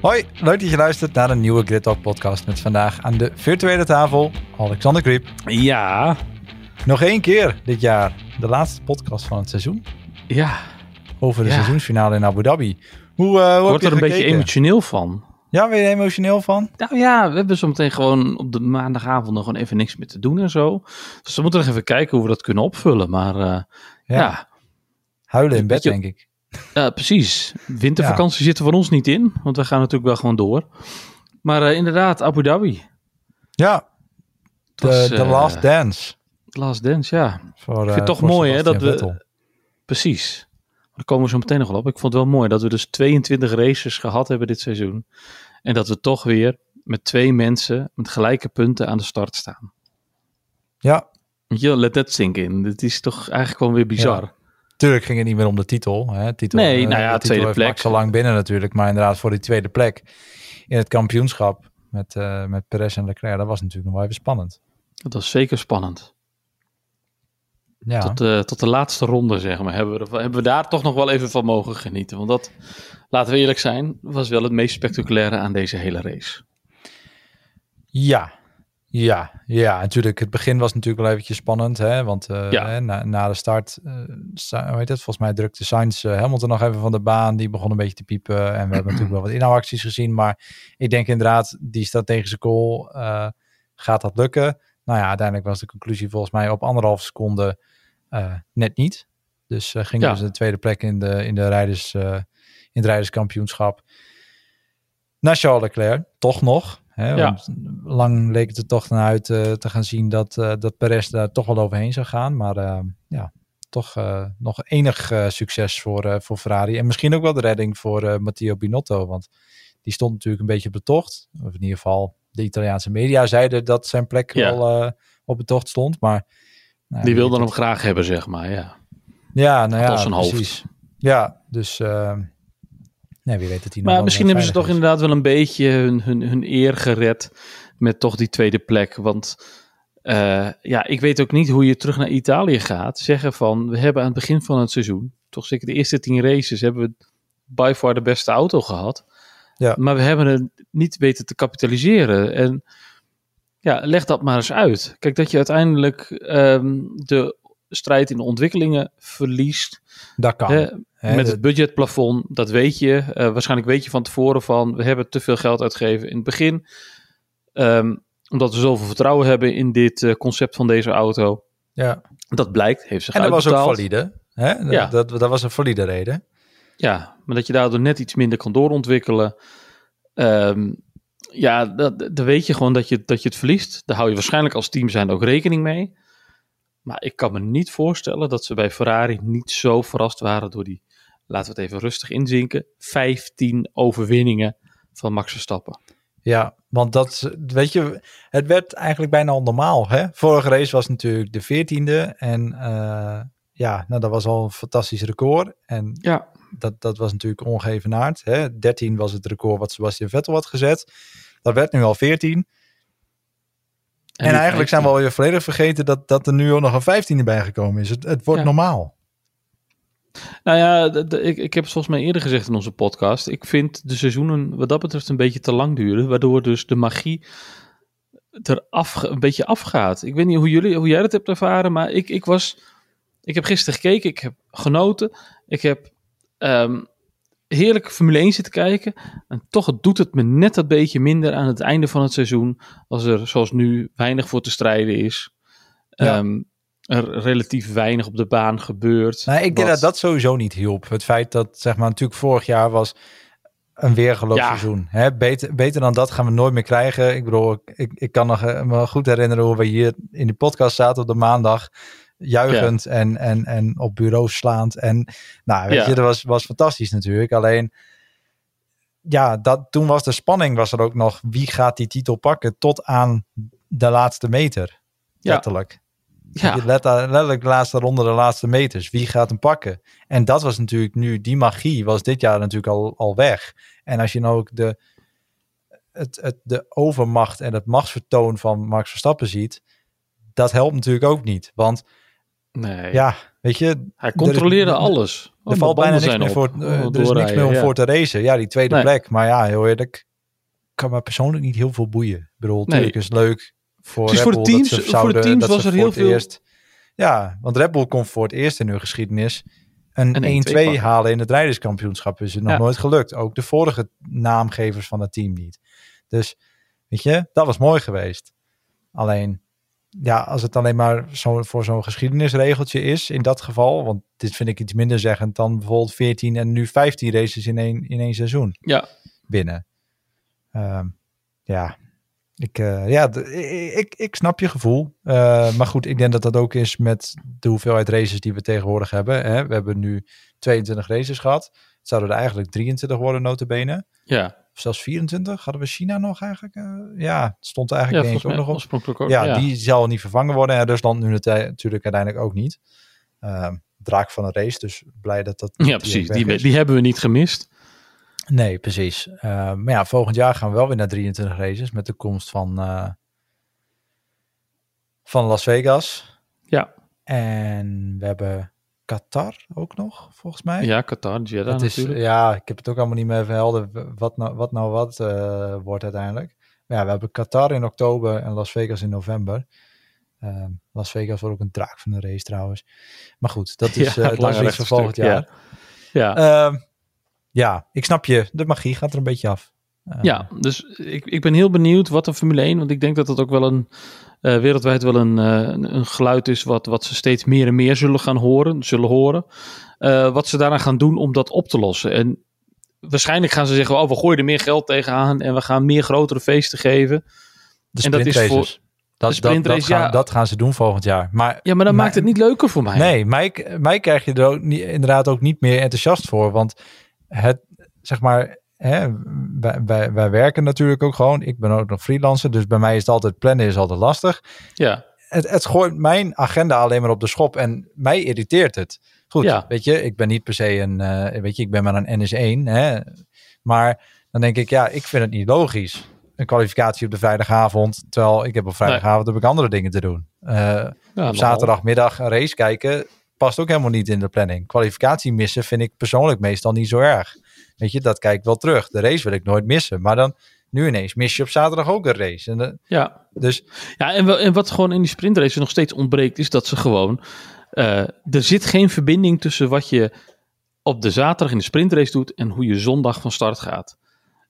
Hoi, leuk dat je luistert naar een nieuwe Grid Talk podcast met vandaag aan de virtuele tafel Alexander Kriep. Ja. Nog één keer dit jaar, de laatste podcast van het seizoen. Ja. Over de Ja. seizoensfinale in Abu Dhabi. Hoe, eh hoe Wordt er een beetje emotioneel van. Ja, ben je er emotioneel van? Nou ja, we hebben zometeen gewoon op de maandagavond nog gewoon even niks meer te doen en zo. Dus we moeten nog even kijken hoe we dat kunnen opvullen. Maar eh, ja. Ja, Huilen in bed, denk ik. Precies. Wintervakantie zit er voor ons niet in, want we gaan natuurlijk wel gewoon door. Maar eh, inderdaad, Abu Dhabi. Ja, de, was, de eh, Last Dance. Last Dance, ja. Voor, Ik vind eh, het toch mooi hè, dat we... Precies. Daar komen we zo meteen nog wel op. Ik vond het wel mooi dat we dus 22 races gehad hebben dit seizoen. En dat we toch weer met twee mensen met gelijke punten aan de start staan. Ja, Weet je, let that sink in. Dit is toch eigenlijk gewoon weer bizar. Tuurlijk ging het niet meer om de titel. Hè? titel Nee, eh, nou ja, de titel tweede plek. Max al lang binnen natuurlijk. Maar inderdaad voor die tweede plek in het kampioenschap met, eh met Perez en Leclerc. Dat was natuurlijk nog wel even spannend. Dat was zeker spannend. Ja, Tot, de, tot de laatste ronde, zeg maar, hebben we, hebben we daar toch nog wel even van mogen genieten. Want dat, laten we eerlijk zijn, was wel het meest spectaculaire aan deze hele race. ja. Ja, ja, natuurlijk. Het begin was natuurlijk wel eventjes spannend. Hè? Want eh, Ja. na, na de start, eh, Sa- hoe heet het? volgens mij drukte Sainz uh, Hamilton nog even van de baan. Die begon een beetje te piepen. En we hebben natuurlijk wel wat inhoudacties gezien. Maar ik denk inderdaad, die strategische call, eh, gaat dat lukken? Nou ja, uiteindelijk was de conclusie volgens mij op anderhalf seconde eh, net niet. Dus eh, ging Ja. dus de tweede plek in, de, in, de rijders, eh, in het rijderskampioenschap. Naar Charles Leclerc, toch nog. Hè, Ja. want lang leek het er toch naar uit eh, te gaan zien dat, eh, dat Perez daar toch wel overheen zou gaan. Maar eh, ja, toch nog enig succes voor, voor Ferrari. En misschien ook wel de redding voor Matteo Binotto. Want die stond natuurlijk een beetje op de tocht. Of in ieder geval, de Italiaanse media zeiden dat zijn plek Ja. wel op de tocht stond. Maar nou, Die wilden weet hem graag hebben, zeg maar, ja. ja, nou ja, zijn hoofd. precies. Ja, dus nee, wie weet het hier nog Maar misschien hebben ze toch is. inderdaad wel een beetje hun, hun, hun eer gered met toch die tweede plek. Want eh, ja, ik weet ook niet hoe je terug naar Italië gaat. Zeggen van, we hebben aan het begin van het seizoen, toch zeker de eerste tien races, hebben we by far de beste auto gehad. Ja. Maar we hebben het niet weten te kapitaliseren. En ja, leg dat maar eens uit. Kijk, dat je uiteindelijk ehm, de strijd in de ontwikkelingen verliest. Dat kan. Hè, Met het budgetplafond, dat weet je. Eh, waarschijnlijk weet je van tevoren van, we hebben te veel geld uitgegeven in het begin. Ehm, omdat we zoveel vertrouwen hebben in dit eh, concept van deze auto. ja. Dat blijkt, heeft zich En dat was ook valide. Hè? Dat- Ja. Dat, dat was een valide reden. Ja, maar dat je daardoor net iets minder kan doorontwikkelen. Ehm, ja, dat, dan weet je gewoon dat je, dat je het verliest. Daar hou je waarschijnlijk als team zijn ook rekening mee. Maar ik kan me niet voorstellen dat ze bij Ferrari niet zo verrast waren door die, laten we het even rustig inzinken, 15 overwinningen van Max Verstappen. Ja, want dat, weet je, het werd eigenlijk bijna al normaal. Hè? Vorige race was natuurlijk de veertiende. En eh, ja, nou, dat was al een fantastisch record. En Ja, dat, dat was natuurlijk ongeëvenaard. Hè? 13 was het record wat Sebastian Vettel had gezet. Dat werd nu al 14. En, eigenlijk zijn we alweer volledig vergeten dat, dat er nu ook nog een 15e bijgekomen is. Het, het wordt Ja. normaal. Nou ja, de- de- ik, ik heb het volgens mij eerder gezegd in onze podcast. Ik vind de seizoenen wat dat betreft een beetje te lang duren. Waardoor dus de magie er af, een beetje afgaat. Ik weet niet hoe, jullie, hoe jij dat hebt ervaren, maar ik, ik was... Ik heb gisteren gekeken, ik heb genoten. Ik heb ehm heerlijk Formule 1 zitten kijken. En toch doet het me net dat beetje minder aan het einde van het seizoen. Als er, zoals nu, weinig voor te strijden is. Ja. Ehm, er relatief weinig op de baan gebeurt. Nou, ik denk Wat- dat dat sowieso niet hielp. Het feit dat, zeg maar, natuurlijk vorig jaar was een weergeloos Ja. seizoen. Hè? Beter, beter dan dat gaan we nooit meer krijgen. Ik bedoel, ik, ik, kan nog eh, me goed herinneren hoe we hier in die podcast zaten op de maandag. Juichend en, en, en op bureaus slaand. En nou, weet Ja. je, dat was, was fantastisch natuurlijk. Alleen, ja, dat, toen was de spanning was er ook nog. Wie gaat die titel pakken tot aan de laatste meter? Ja. Letterlijk. Ja. Let- letterlijk de laatste ronde, de laatste meters. Wie gaat hem pakken? En dat was natuurlijk nu, die magie was dit jaar natuurlijk al, al weg. En als je nou ook de, het, het, de overmacht en het machtsvertoon van Max Verstappen ziet, dat helpt natuurlijk ook niet. Want Nee. ja, weet je, Hij controleerde alles. er valt bijna niks meer, voor, uh, er is niks meer om voor te racen. Ja, die tweede nee. plek. Maar ja, heel eerlijk, kan me persoonlijk niet heel veel boeien. Ik bedoel, natuurlijk nee. is leuk voor dus Red voor de teams, dat ze zouden, voor de teams was er heel veel... Eerst, ja, want Red Bull komt voor het eerst in hun geschiedenis een 1-2 halen in het rijderskampioenschap. Is het nog ja. nooit gelukt. Ook de vorige naamgevers van het team niet. Dus, weet je, dat was mooi geweest. Alleen, ja, als het alleen maar zo, voor zo'n geschiedenisregeltje is, in dat geval, want dit vind ik iets minder zeggend dan bijvoorbeeld 14 en nu 15 races in één, in één seizoen ja. binnen. Um, ja, ik, uh, ja, ik, ik snap je gevoel. Uh, maar goed, ik denk dat dat ook is met de hoeveelheid races die we tegenwoordig hebben. Hè? We hebben nu 22 races gehad. Het zouden er eigenlijk 23 worden, notabene. Ja. Of zelfs 24. Hadden we China nog eigenlijk? Uh, ja, het stond er eigenlijk ja, denk ik ook nog op. Ook, ja, ja, die zal niet vervangen worden. En Rusland nu natuurlijk uiteindelijk ook niet. Draak van een race, dus blij dat dat... Ja, precies. Die, die hebben we niet gemist. Nee, precies. Uh, maar ja, volgend jaar gaan we wel weer naar 23 races met de komst van, uh, van Las Vegas. Ja. En we hebben Qatar ook nog, volgens mij. Ja, Qatar, Jeddah is, natuurlijk. Ja, ik heb het ook allemaal niet meer verhelden wat nou wat, nou wat uh, wordt uiteindelijk. Maar ja, we hebben Qatar in oktober en Las Vegas in november. Las Vegas wordt ook een draak van de race trouwens. Maar goed, dat is, ja, dat is iets voor volgend jaar. Ja. ja. Ehm, ja, ik snap je. De magie gaat er een beetje af. Uh, ja, dus ik, ik ben heel benieuwd wat een Formule 1, want ik denk dat dat ook wel een uh, wereldwijd wel een, uh, een geluid is wat, wat ze steeds meer en meer zullen gaan horen, zullen horen. wat ze daaraan gaan doen om dat op te lossen. En waarschijnlijk gaan ze zeggen, oh, we gooien er meer geld tegenaan en we gaan meer grotere feesten geven. De en dat is voor dat, dat, dat, gaan, ja. dat gaan ze doen volgend jaar. Maar, ja, maar dan maakt het niet leuker voor mij. Nee, mij, mij krijg je er ook niet, inderdaad ook niet meer enthousiast voor. Want het, zeg maar, hè, wij, wij, wij werken natuurlijk ook gewoon. Ik ben ook nog freelancer, dus bij mij is het altijd plannen is altijd lastig. Ja. Het, het gooit mijn agenda alleen maar op de schop en mij irriteert het. Goed, ja. weet je, ik ben niet per se een, uh, weet je, ik ben maar een NS1, hè. Maar dan denk ik, ja, ik vind het niet logisch. Een kwalificatie op de vrijdagavond, terwijl ik heb op vrijdagavond nee. heb ik andere dingen te doen. Uh, ja, op zaterdagmiddag een race kijken, past ook helemaal niet in de planning. Kwalificatie missen vind ik persoonlijk meestal niet zo erg. Weet je, dat kijk ik wel terug. De race wil ik nooit missen. Maar dan nu ineens mis je op zaterdag ook een race. En de, ja. Dus, ja, en, en wat gewoon in die sprintrace nog steeds ontbreekt, is dat ze gewoon. Uh, er zit geen verbinding tussen wat je op de zaterdag in de sprintrace doet en hoe je zondag van start gaat.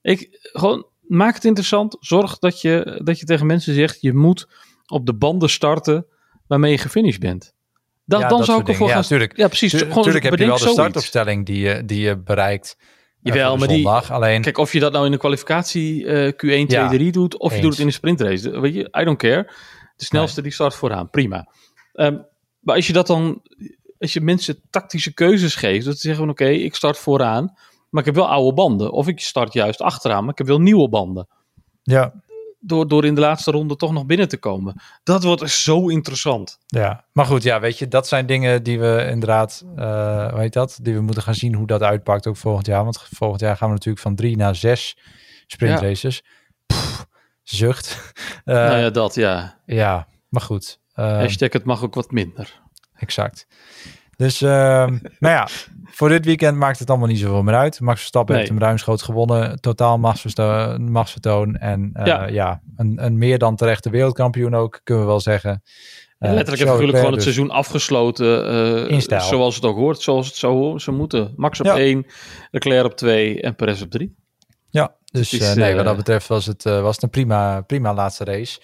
Ik gewoon maak het interessant. Zorg dat je, dat je tegen mensen zegt: je moet op de banden starten waarmee je gefinished bent. Dat, ja, dan dat zou ik ervoor ja, gaan. Tuurlijk. Ja, precies. Natuurlijk heb je wel de startopstelling die je, die je bereikt. Jawel, maar zondag. die, Alleen, kijk, of je dat nou in de kwalificatie uh, Q1, 2, ja, 3 doet, of eens. je doet het in de sprintrace. Weet je, I don't care. De snelste nee. die start vooraan, prima. Um, maar als je dat dan, als je mensen tactische keuzes geeft, dat ze zeggen van oké, okay, ik start vooraan, maar ik heb wel oude banden. Of ik start juist achteraan, maar ik heb wel nieuwe banden. Ja, door, door in de laatste ronde toch nog binnen te komen. Dat wordt zo interessant. Ja, maar goed, ja, weet je, dat zijn dingen die we inderdaad, uh, weet dat, die we moeten gaan zien hoe dat uitpakt ook volgend jaar. Want volgend jaar gaan we natuurlijk van drie naar zes sprintraces. Ja. Pff, zucht. Uh, nou ja, dat ja. Ja, maar goed. Uh, Hashtag het mag ook wat minder. Exact. Dus, uh, nou ja, voor dit weekend maakt het allemaal niet zoveel meer uit. Max Verstappen nee. heeft hem ruimschoots gewonnen. Totaal machtsvertoon. En uh, ja, ja een, een, meer dan terechte wereldkampioen ook, kunnen we wel zeggen. Uh, letterlijk en figuurlijk gewoon het dus seizoen afgesloten. Uh, zoals het ook hoort, zoals het zou, zou moeten. Max op ja. 1, Leclerc op 2 en Perez op 3. Ja, dus nee, wat dat betreft was het, was het een prima, prima laatste race.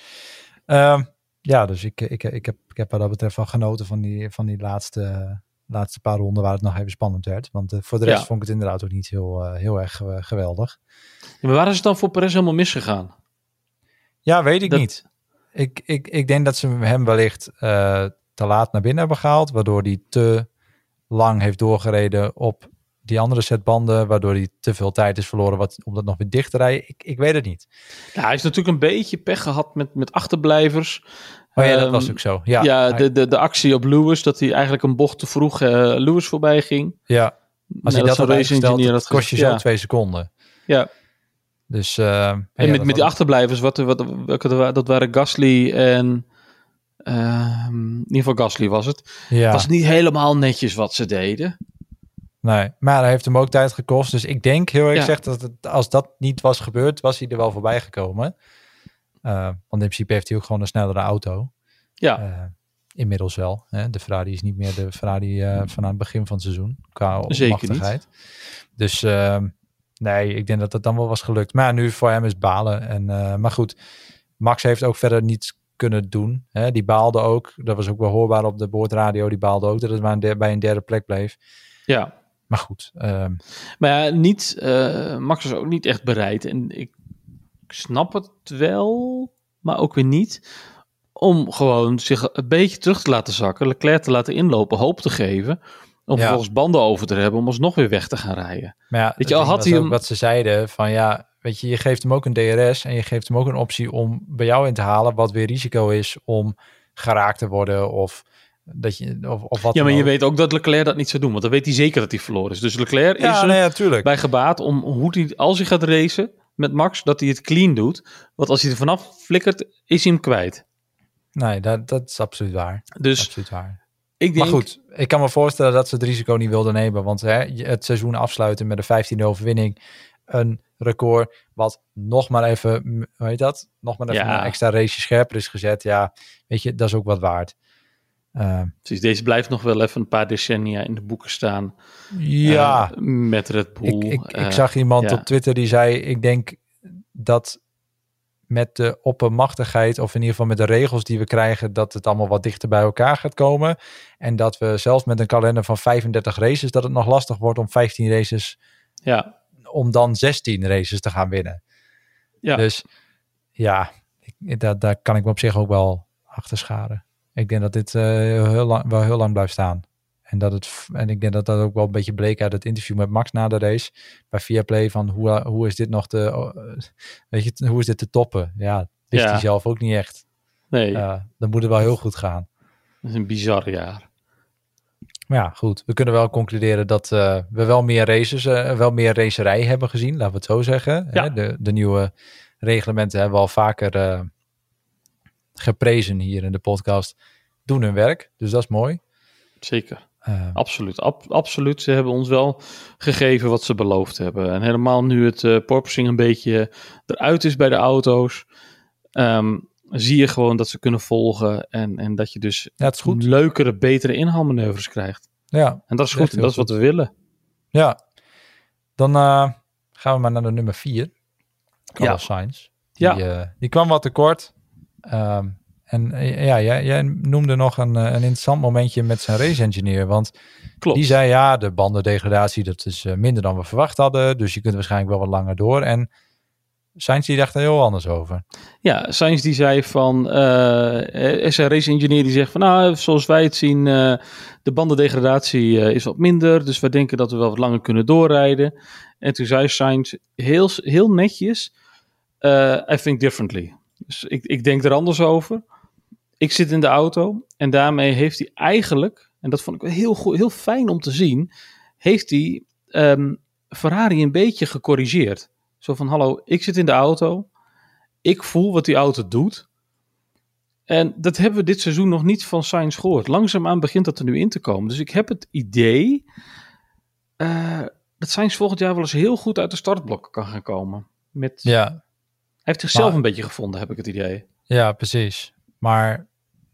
Ehm, ja, dus ik, ik, ik, heb, ik heb wat dat betreft wel genoten van die, van die laatste laatste paar ronden waar het nog even spannend werd. Want uh, voor de rest ja. vond ik het inderdaad ook niet heel, uh, heel erg uh, geweldig. Ja, maar waar is het dan voor Perez helemaal misgegaan? Ja, weet ik dat... niet. Ik, ik, ik denk dat ze hem wellicht te laat naar binnen hebben gehaald, waardoor hij te lang heeft doorgereden op die andere set banden, waardoor hij te veel tijd is verloren wat, om dat nog weer dicht te rijden. Ik, ik weet het niet. Ja, hij is natuurlijk een beetje pech gehad met, met achterblijvers. Oh ja, dat was ook zo. Ja, ja de, de, de actie op Lewis, dat hij eigenlijk een bocht te vroeg uh, Lewis voorbij ging. Ja, als hij dat, dat dat kost je zo ja. twee seconden. Ja. Dus, uh, en ja, met, met die achterblijvers, wat, wat, welke, dat waren Gasly en... Uh, in ieder geval Gasly was het. Ja. was niet helemaal netjes wat ze deden. Nee, maar hij heeft hem ook tijd gekost. Dus ik denk heel erg gezegd dat het, als dat niet was gebeurd, was hij er wel voorbij gekomen. Eh, want in principe heeft hij ook gewoon een snellere auto. Ja, Eh, inmiddels wel. Hè? De Ferrari is niet meer de Ferrari eh, van aan het begin van het seizoen. Qua Zeker machtigheid. Dus ehm, nee, ik denk dat dat dan wel was gelukt. Maar ja, nu voor hem is balen. En, maar goed, Max heeft ook verder niets kunnen doen. Hè? Die baalde ook. Dat was ook wel hoorbaar op de boordradio. Die baalde ook dat het maar een bij een derde plek bleef. ja. Maar goed, ehm, Maar ja, niet, Max was ook niet echt bereid. En ik snap het wel, maar ook weer niet. Om gewoon zich een beetje terug te laten zakken. Leclerc te laten inlopen, hoop te geven. Om Ja. vervolgens banden over te hebben om alsnog weer weg te gaan rijden. Maar ja, Weet je, al had hij hem- Wat ze zeiden, van ja, weet je, je geeft hem ook een DRS en je geeft hem ook een optie om bij jou in te halen, wat weer risico is om geraakt te worden of dat je, of, of wat Ja, maar je weet ook dat Leclerc dat niet zou doen. Want dan weet hij zeker dat hij verloren is. Dus Leclerc is Ja, nee, natuurlijk. bij gebaat om hoe hij, als hij gaat racen met Max, dat hij het clean doet. Want als hij er vanaf flikkert, is hij hem kwijt. Nee, dat, dat is absoluut waar. Dus absoluut waar. ik denk... Maar goed, ik kan me voorstellen dat ze het risico niet wilden nemen, want hè, het seizoen afsluiten met een 15e overwinning, een record wat nog maar even, hoe heet dat? Nog maar even Ja. een extra race scherper is gezet. Ja, weet je, dat is ook wat waard. Eh, Precies, deze blijft nog wel even een paar decennia in de boeken staan. ja, eh, met Red Bull. Ik, ik, ik eh, zag iemand ja. op Twitter die zei: Ik denk dat met de oppermachtigheid, of in ieder geval met de regels die we krijgen, dat het allemaal wat dichter bij elkaar gaat komen. En dat we zelfs met een kalender van 35 races, dat het nog lastig wordt om 15 races, ja, om dan 16 races te gaan winnen. ja. Dus ja, ik, daar, daar kan ik me op zich ook wel achter scharen. Ik denk dat dit eh, heel lang, wel heel lang blijft staan. En, dat het, en ik denk dat dat ook wel een beetje bleek uit het interview met Max na de race. Bij Viaplay van hoe, hoe is dit nog te, eh, weet je, hoe is dit te toppen? Ja, wist Ja. hij zelf ook niet echt. nee, Ja, dan moet het wel heel goed gaan. dat is een bizar jaar. Maar ja, goed. We kunnen wel concluderen dat eh, we wel meer races, eh, wel meer racerij hebben gezien, laten we het zo zeggen. Ja. Hè, De, de nieuwe reglementen hebben we al vaker eh, geprezen hier in de podcast. Doen hun werk, dus dat is mooi. Zeker, Eh, absoluut. Ab- absoluut, ze hebben ons wel gegeven wat ze beloofd hebben. En helemaal nu het eh porpoising een beetje eruit is bij de auto's... ehm, zie je gewoon dat ze kunnen volgen en, en dat je dus ja, het is goed. leukere, betere inhaalmanoeuvres krijgt. Ja, En dat is goed en dat is wat we willen. ja. Dan eh, gaan we maar naar de nummer vier. Carlos Ja. Sainz. Die, Ja. die kwam wat tekort. Ehm, en eh, ja, jij, jij noemde nog een, eh, een interessant momentje met zijn race engineer. Want Klopt. Die zei ja, de bandendegradatie dat is eh, minder dan we verwacht hadden. Dus je kunt waarschijnlijk wel wat langer door. En Sainz die dacht er heel anders over. Ja, Sainz die zei van, eh is een race engineer die zegt van, nou, zoals wij het zien, de bandendegradatie is wat minder, dus wij denken dat we wel wat langer kunnen doorrijden. En toen zei Sainz heel, heel netjes, I think differently. Dus ik, ik denk er anders over. Ik zit in de auto en daarmee heeft hij eigenlijk, en dat vond ik heel, goed, heel fijn om te zien, heeft hij ehm, Ferrari een beetje gecorrigeerd. Zo van, hallo, ik zit in de auto. Ik voel wat die auto doet. En dat hebben we dit seizoen nog niet van Sainz gehoord. Langzaamaan begint dat er nu in te komen. Dus ik heb het idee eh, dat Sainz volgend jaar wel eens heel goed uit de startblokken kan gaan komen. Met, Ja, heeft zichzelf Maar- een beetje gevonden, heb ik het idee. ja precies. Maar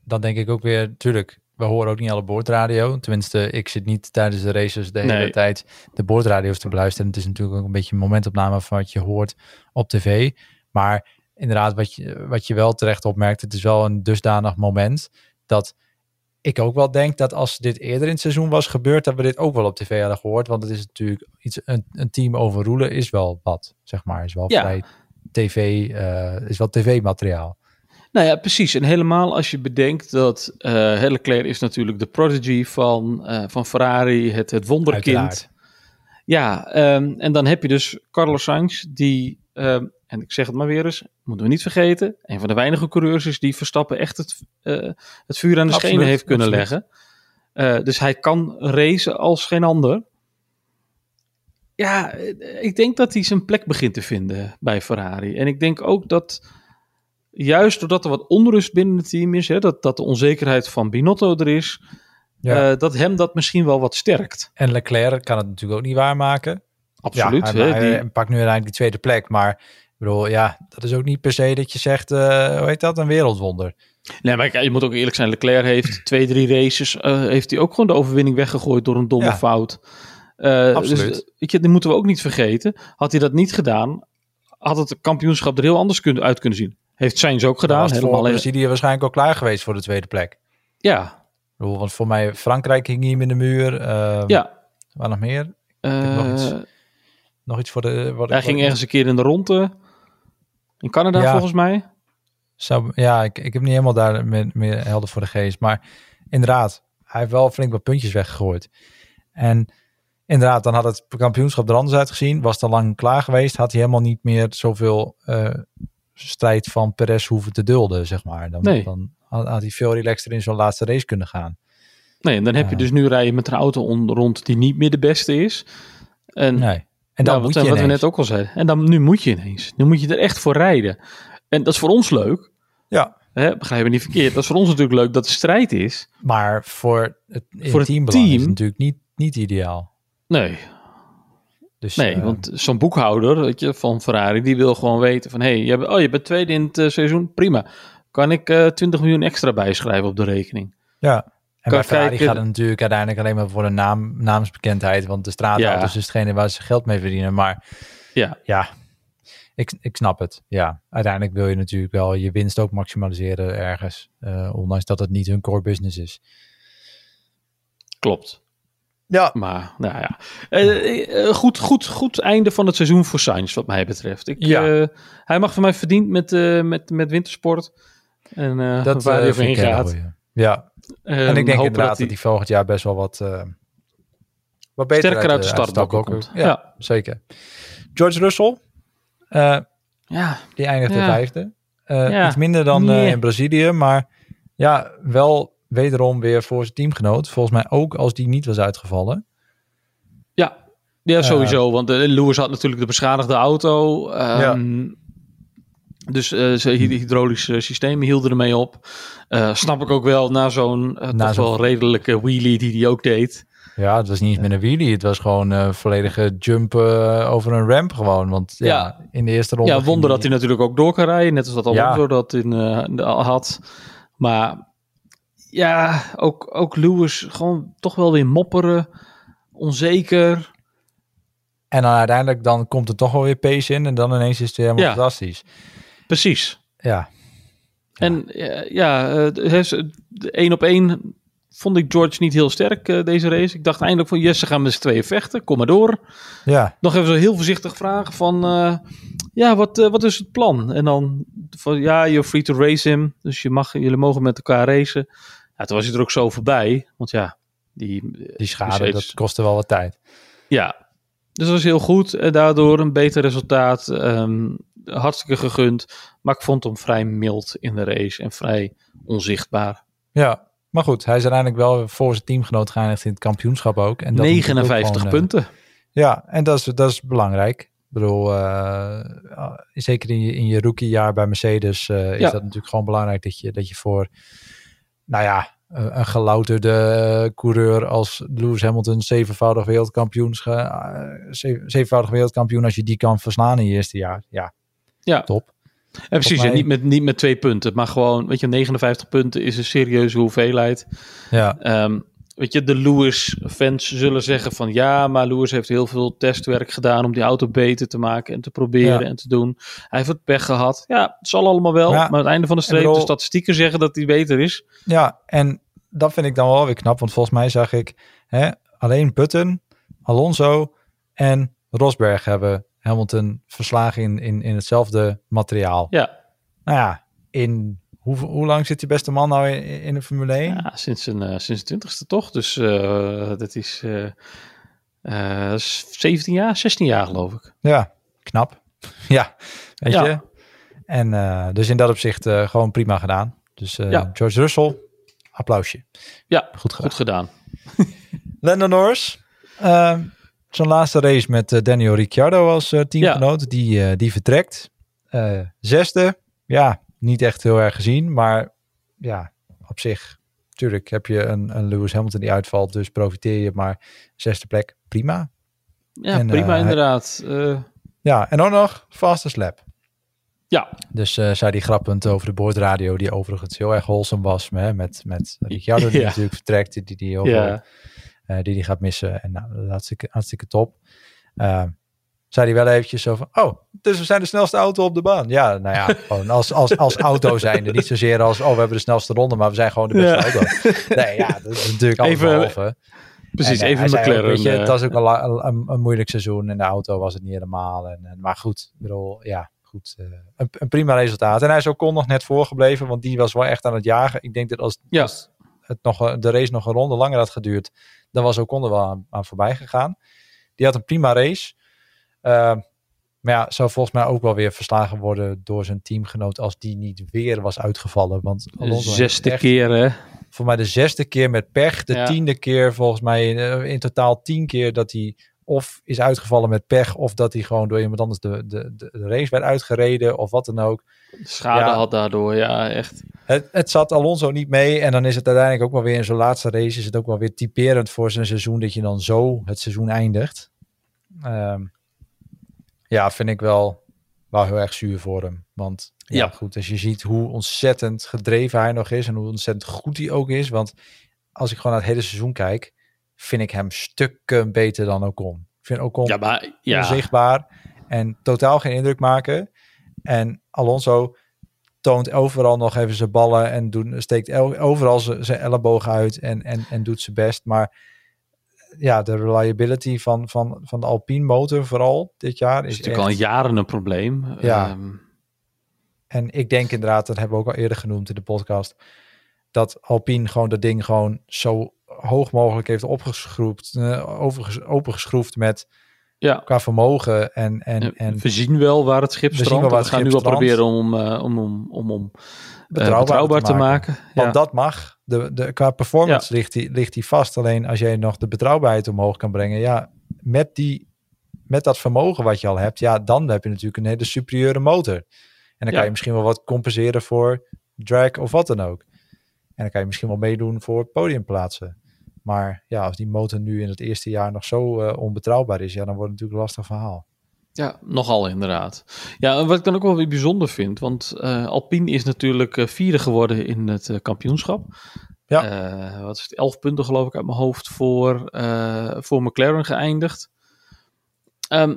dan denk ik ook weer, tuurlijk, we horen ook niet alle boordradio. Tenminste, ik zit niet tijdens de races de hele Nee. tijd de boordradio's te beluisteren. Het is natuurlijk ook een beetje een momentopname van wat je hoort op tv. Maar inderdaad, wat je, wat je wel terecht opmerkt, het is wel een dusdanig moment dat ik ook wel denk dat als dit eerder in het seizoen was gebeurd, dat we dit ook wel op tv hadden gehoord. Want het is natuurlijk iets, een, een team overroelen is wel wat, zeg maar. Is wel Ja. vrij tv, eh, is wel tv-materiaal. Nou ja, precies. En helemaal als je bedenkt dat Leclerc is natuurlijk de prodigy van, eh, van Ferrari, het, het wonderkind. Uiteraard. Ja, ehm, en dan heb je dus Carlos Sainz, die, ehm, en ik zeg het maar weer eens, moeten we niet vergeten, een van de weinige coureurs is die Verstappen echt het, het vuur aan de Absoluut, schenen heeft kunnen absoluut. leggen. Dus hij kan racen als geen ander. Ja, ik denk dat hij zijn plek begint te vinden bij Ferrari. En ik denk ook dat, juist doordat er wat onrust binnen het team is, hè, dat, dat de onzekerheid van Binotto er is, Ja. eh, dat hem dat misschien wel wat sterkt. En Leclerc kan het natuurlijk ook niet waarmaken. Absoluut. Ja, hij, hè, die- pakt nu uiteindelijk die tweede plek. Maar ik bedoel, ja, dat is ook niet per se dat je zegt, eh, hoe heet dat, een wereldwonder. Nee, maar je moet ook eerlijk zijn. Leclerc heeft twee, drie races. eh, heeft hij ook gewoon de overwinning weggegooid door een domme Ja. fout. Eh, Absoluut. Dus, weet je, die moeten we ook niet vergeten. Had hij dat niet gedaan, had het kampioenschap er heel anders kunnen, uit kunnen zien. Heeft Sainz ook gedaan. was het voor Helemaal, Brazilië waarschijnlijk al klaar geweest voor de tweede plek. ja, bedoel, want voor mij Frankrijk hing hier in de muur. eh, ja. Waar nog meer? Eh, nog iets. Nog iets voor de... Wat, hij wat- ging ergens een keer in de ronde. In Canada Ja. volgens mij. Zou, ja, ik, ik heb niet helemaal daar meer, meer helder voor de geest. Maar inderdaad, hij heeft wel flink wat puntjes weggegooid. En inderdaad, dan had het kampioenschap er anders uitgezien. Was al lang klaar geweest. Had hij helemaal niet meer zoveel eh, strijd van Perez hoeven te dulden, zeg maar. Dan, Nee. dan had, had hij veel relaxter in zo'n laatste race kunnen gaan. Nee, en dan heb je Ja. dus nu rijden met een auto on- rond die niet meer de beste is. En Nee. En dan Nou, moet wat, je wat we net ook al zeiden. En dan, nu moet je ineens. Nu moet je er echt voor rijden. En dat is voor ons leuk. Ja, Hè, begrijp me niet verkeerd. Dat is voor ons natuurlijk leuk dat er strijd is. maar voor het, in Voor het teambelang is team- het natuurlijk niet, niet ideaal. Nee, Dus, nee eh, want zo'n boekhouder weet je, van Ferrari, die wil gewoon weten van... hé, hey, je, bent- oh, je bent tweede in het eh, seizoen, prima. Kan ik eh 20 miljoen extra bijschrijven op de rekening? Ja. En Kan bij Ferrari kijken- gaat het natuurlijk uiteindelijk alleen maar voor de naam, naamsbekendheid. Want de straatauto's Ja. is hetgene waar ze geld mee verdienen. Maar Ja, ja, ik, ik snap het. Ja, uiteindelijk wil je natuurlijk wel je winst ook maximaliseren ergens. ondanks dat het niet hun core business is. klopt. Ja. Maar, nou ja. Eh, eh, goed, goed, goed einde van het seizoen voor Sainz, wat mij betreft. Ik, Ja. eh, hij mag van mij verdiend met, eh, met, met wintersport. En eh Dat waar eh, hij overheen gaat. Ja, En, en ik denk inderdaad dat hij volgend jaar best wel wat, eh, wat beter sterker uit de eh, startblokken ook- komt. Ja, Ja. zeker. George Russell, eh, ja, die eindigde Ja. vijfde. Eh. Iets minder dan eh, in Brazilië, maar ja, wel wederom weer voor zijn teamgenoot. Volgens mij ook als die niet was uitgevallen. ja. ja, sowieso. want eh, Lewis had natuurlijk de beschadigde auto. ehm, Dus eh zijn hy- hydraulische systemen hielden ermee op. Eh, snap ik ook wel na zo'n eh, Na toch zo'n- wel redelijke wheelie die hij ook deed. Ja, het was niet eens met een wheelie. Het was gewoon eh volledige jump eh, over een ramp gewoon. Want ja, Ja. in de eerste ronde... Ja, wonder dat hij natuurlijk ook door kan rijden. Net als dat Ja. Alonso dat in, eh, had. Maar ja, ook, ook Lewis gewoon toch wel weer mopperen. Onzeker. En dan uiteindelijk dan komt er toch wel weer pace in. En dan ineens is het weer helemaal Ja. fantastisch. Precies. Ja, En eh, ja, één op één vond ik George niet heel sterk eh, deze race. Ik dacht eindelijk van yes, ze gaan met z'n tweeën vechten. Kom maar door. ja. Nog even zo heel voorzichtig vragen van... eh, ja, wat, wat is het plan? En dan van ja, you're free to race him. Dus je mag, jullie mogen met elkaar racen. Toen was hij er ook zo voorbij. Want ja, die... die schade, Mercedes- dat kostte wel wat tijd. Ja, dus dat was heel goed. En daardoor een beter resultaat. Ehm, hartstikke gegund. Maar ik vond hem vrij mild in de race. En vrij onzichtbaar. Ja, maar goed. Hij is uiteindelijk wel voor zijn teamgenoot geëindigd in het kampioenschap ook. En dat is natuurlijk ook 59 gewoon, eh, punten. Ja, en dat is, dat is belangrijk. Ik bedoel, eh, zeker in je, in je rookiejaar bij Mercedes eh, is Ja. dat natuurlijk gewoon belangrijk dat je, dat je voor, nou ja, een gelouterde eh, coureur als Lewis Hamilton, zevenvoudig wereldkampioen, uh, zevenvoudig wereldkampioen, als je die kan verslaan in je eerste jaar. Ja, Ja. top. En precies, mij- en niet, met, niet met twee punten. Maar gewoon, weet je, 59 punten is een serieuze hoeveelheid. Ja, Ehm, weet je, de Lewis-fans zullen zeggen van ja, maar Lewis heeft heel veel testwerk gedaan om die auto beter te maken en te proberen Ja. en te doen. Hij heeft het pech gehad. Ja, het zal allemaal wel. Ja. Maar aan het einde van de streep, bedoel- de statistieken zeggen dat hij beter is. ja, en dat vind ik dan wel weer knap, want volgens mij zag ik hè, alleen Button, Alonso en Rosberg hebben Hamilton verslagen in, in, in hetzelfde materiaal. Ja, Nou ja, in hoe, hoe lang zit die beste man nou in, in de Formule 1? ja sinds zijn eh, sinds de twintigste toch? Dus eh, dat is eh, eh, dat is 17 jaar, 16 jaar geloof ik. Ja, knap. ja, weet Ja. je. En dus in dat opzicht gewoon prima gedaan. Dus Ja. George Russell, applausje. Ja, Goed gedaan. goed gedaan. Lando Norris, eh, zijn laatste race met Daniel Ricciardo als teamgenoot, die, eh, die vertrekt. Zesde, ja, niet echt heel erg gezien, maar ja, op zich tuurlijk heb je een, een Lewis Hamilton die uitvalt, dus profiteer je. Maar zesde plek, prima. Ja, En, prima eh, inderdaad. Eh, Ja, en ook nog fastest lap. ja, Dus eh zei die grappend over de boordradio, die overigens heel erg wholesome was. Hè, met, met Ricciardo die Ja. natuurlijk vertrekt, die die, heel ja. veel, die die gaat missen. En nou, hartstikke, hartstikke top. Zei hij wel eventjes zo van, oh, dus we zijn de snelste auto op de baan. Ja, nou ja, gewoon als, als, als auto zijnde. Niet zozeer als, oh, we hebben de snelste ronde, maar we zijn gewoon de beste Ja. auto. Nee, ja, dat is natuurlijk Even- behalve. Precies, En, eh, even ook, McLaren. weet je, eh, het was ook een, een, een moeilijk seizoen. En de auto was het niet helemaal. En, en, maar goed, ik bedoel, ja, goed. eh, een, een prima resultaat. En hij is ook kon nog net voorgebleven, want die was wel echt aan het jagen. Ik denk dat als, Ja. als het nog, de race nog een ronde langer had geduurd, dan was Ocon er wel aan, aan voorbij gegaan. Die had een prima race. Eh, maar ja, zou volgens mij ook wel weer verslagen worden door zijn teamgenoot als die niet weer was uitgevallen. Want Alonso heeft zesde echt- keer, hè? voor mij de zesde keer met pech. De Ja. tiende keer volgens mij eh, in totaal tien keer dat hij of is uitgevallen met pech. Of dat hij gewoon door iemand anders de, de, de de race werd uitgereden of wat dan ook. Schade Ja. had daardoor, ja, echt. Het, het zat Alonso niet mee. En dan is het uiteindelijk ook wel weer in zijn laatste race. Is het ook wel weer typerend voor zijn seizoen dat je dan zo het seizoen eindigt. Ehm, ja, vind ik wel, wel heel erg zuur voor hem. Want ja, Ja. goed, als je ziet hoe ontzettend gedreven hij nog is en hoe ontzettend goed hij ook is. Want als ik gewoon naar het hele seizoen kijk, vind ik hem stukken beter dan Ocon. Ik vind Ocon Ja, maar ja, onzichtbaar en totaal geen indruk maken. En Alonso toont overal nog even zijn ballen en doet, steekt overal zijn zijn ellebogen uit en, en, en doet zijn best. Maar ja, de reliability van, van, van de Alpine motor vooral dit jaar is is natuurlijk al jaren een probleem. Ja. Ehm, En ik denk inderdaad, dat hebben we ook al eerder genoemd in de podcast, dat Alpine gewoon dat ding gewoon zo hoog mogelijk heeft opgeschroefd, eh, overges- opengeschroefd met ja, qua vermogen en, en, en we zien wel waar het schip We strandt. We het gaan nu wel proberen om, eh, om, om, om, om eh, betrouwbaar, betrouwbaar, te te maken. Want Ja. dat mag. De, de, qua performance ligt, die, ligt die vast. Alleen als jij nog de betrouwbaarheid omhoog kan brengen. Ja, met, die, met dat vermogen wat je al hebt. Ja, dan heb je natuurlijk een hele superieure motor. En dan Ja. kan je misschien wel wat compenseren voor drag of wat dan ook. En dan kan je misschien wel meedoen voor podiumplaatsen. Maar ja, als die motor nu in het eerste jaar nog zo eh, onbetrouwbaar is. Ja, dan wordt het natuurlijk een lastig verhaal. Ja, nogal inderdaad. Ja, en wat ik dan ook wel weer bijzonder vind, want eh, Alpine is natuurlijk eh, vierde geworden in het eh, kampioenschap. Ja. Wat is het, elf punten geloof ik uit mijn hoofd voor, voor McLaren geëindigd. Ehm,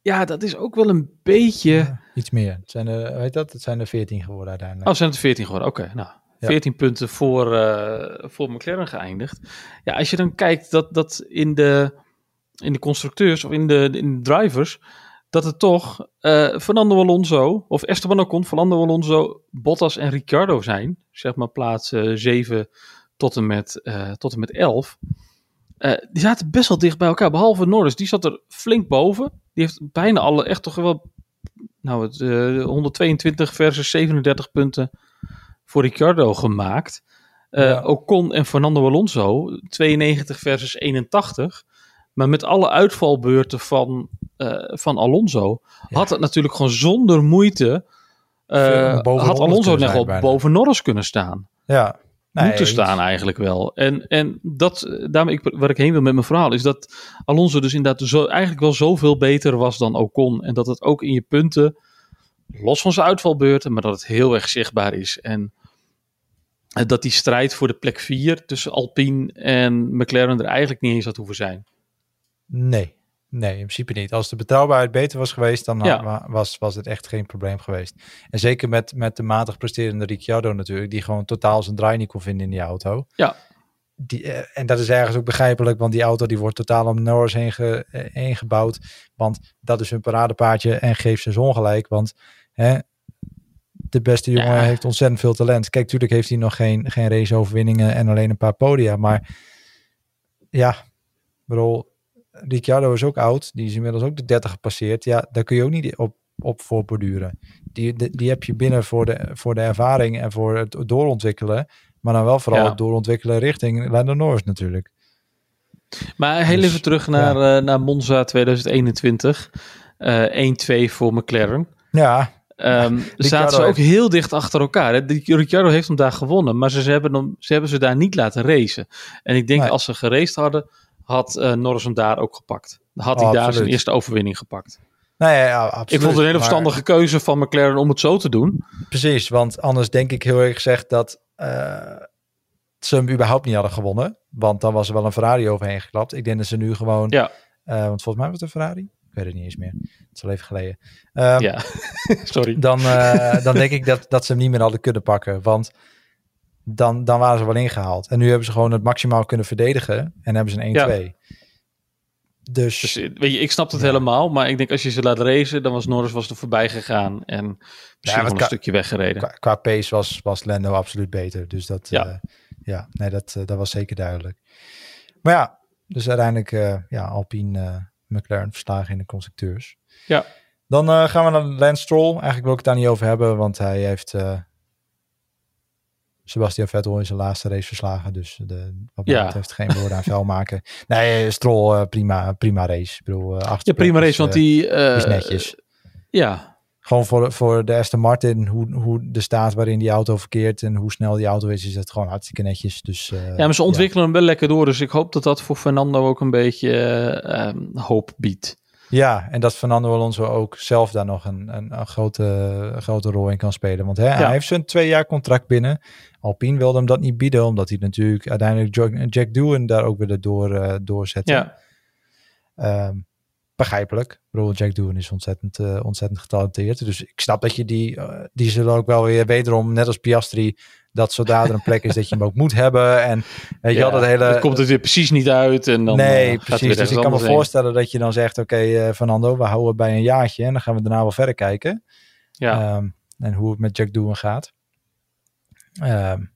ja, dat is ook wel een beetje... Ja, iets meer. Het zijn er, weet dat? Het zijn er 14 geworden uiteindelijk. Oh, zijn het 14 geworden? Oké, nou. Ja. 14 punten voor, voor McLaren geëindigd. Ja, als je dan kijkt dat, dat in, de, in de constructeurs of in de, in de drivers, dat het toch eh, Fernando Alonso, of Esteban Ocon, Fernando Alonso, Bottas en Ricciardo zijn. Zeg maar plaats 7 tot en met, eh, tot en met 11. Eh, die zaten best wel dicht bij elkaar, behalve Norris. Die zat er flink boven. Die heeft bijna alle, echt toch wel, nou, het, eh, 122 versus 37 punten voor Ricciardo gemaakt. Eh Ja. Ocon en Fernando Alonso 92 versus 81. Maar met alle uitvalbeurten van, eh, van Alonso Ja. had het natuurlijk gewoon zonder moeite. eh, had Alonso net wel boven Norris kunnen staan. Ja. Nee, moeten staan eigenlijk wel. En, en dat, daarmee ik, waar ik heen wil met mijn verhaal is dat Alonso dus inderdaad zo, eigenlijk wel zoveel beter was dan Ocon. En dat het ook in je punten, los van zijn uitvalbeurten, maar dat het heel erg zichtbaar is. En eh, dat die strijd voor de plek 4 tussen Alpine en McLaren er eigenlijk niet eens had hoeven zijn. Nee, nee, in principe niet. Als de betrouwbaarheid beter was geweest, dan Ja. was, was het echt geen probleem geweest. En zeker met, met de matig presterende Ricciardo natuurlijk, die gewoon totaal zijn draai niet kon vinden in die auto. Ja. Die, eh, en dat is ergens ook begrijpelijk, want die auto die wordt totaal om Norris heen, ge, eh, heen gebouwd. Want dat is hun paradepaardje en geeft ze ongelijk. Want hè, de beste jongen Ja. heeft ontzettend veel talent. Kijk, natuurlijk heeft hij nog geen, geen raceoverwinningen en alleen een paar podia. Maar ja, bedoel, Ricciardo is ook oud. Die is inmiddels ook de 30 gepasseerd. Ja, daar kun je ook niet op, op voorborduren. Die, die, die heb je binnen voor de, voor de ervaring en voor het doorontwikkelen. Maar dan wel vooral Ja. het doorontwikkelen richting Lando Norris natuurlijk. Maar heel Dus, even terug naar, eh, naar Monza 2021. Eh 1-2 voor McLaren. Ja, Um, zaten ze ook heel dicht achter elkaar. Hè? Ricciardo heeft hem daar gewonnen, maar ze, ze, hebben hem, ze hebben ze daar niet laten racen. En ik denk als ze geraced hadden, had uh, Norris hem daar ook gepakt. Had hij oh, daar zijn eerste overwinning gepakt. Nee, ja, absoluut. Ik vond het een hele verstandige keuze van McLaren om het zo te doen. Precies, want anders denk ik heel erg gezegd dat uh, ze hem überhaupt niet hadden gewonnen. Want dan was er wel een Ferrari overheen geklapt. Ik denk dat ze nu gewoon... Ja. Uh, want volgens mij was het een Ferrari. Ik weet het niet eens meer. Het is al even geleden. Um, ja, sorry. Dan, uh, dan denk ik dat, dat ze hem niet meer hadden kunnen pakken. Want dan, dan waren ze wel ingehaald. En nu hebben ze gewoon het maximaal kunnen verdedigen. En hebben ze een 1-2. Ja. Dus, dus, weet je, ik snap het helemaal, maar ik denk als je ze laat racen, dan was Norris was er voorbij gegaan en misschien ja, nog een stukje weggereden. Qua, qua, pace was, was Lando absoluut beter, dus dat, ja, uh, ja nee, dat, uh, dat was zeker duidelijk. Maar ja, dus uiteindelijk uh, ja, Alpine, McLaren verslagen in de constructeurs. Ja. Dan gaan we naar Lance Stroll. Eigenlijk wil ik het daar niet over hebben, want hij heeft Sebastian Vettel in zijn laatste race verslagen. Dus de, wat ja. heeft geen woorden aan vuil maken. Nee, Stroll, uh, prima, prima race. Ik bedoel, uh, acht ja, prima race, want die... Uh, is netjes. ja. Gewoon voor, voor de Aston Martin, hoe, hoe de staat waarin die auto verkeert en hoe snel die auto is, is het gewoon hartstikke netjes. Dus, ja, maar ze ontwikkelen hem wel lekker door. Dus ik hoop dat dat voor Fernando ook een beetje um, hoop biedt. Ja, en dat Fernando Alonso ook zelf daar nog een, een, een grote, grote rol in kan spelen. Want hè, hij heeft zijn twee jaar contract binnen. Alpine wilde hem dat niet bieden, omdat hij natuurlijk uiteindelijk Jack, Jack Doohan daar ook wilde door, uh, doorzetten. Ja. Um, begrijpelijk. Jack Doohan is ontzettend, uh, ontzettend getalenteerd. Dus ik snap dat je die, uh, die zullen ook wel weer wederom, net als Piastri, dat zodra er een plek is dat je hem ook moet hebben. En weet je ja, dat hele... komt het weer precies niet uit. En dan, nee, precies. Dus ik kan me voorstellen dat je dan zegt, oké okay, Fernando, we houden bij een jaartje en dan gaan we daarna wel verder kijken. Ja. Um, en hoe het met Jack Doohan gaat. Um,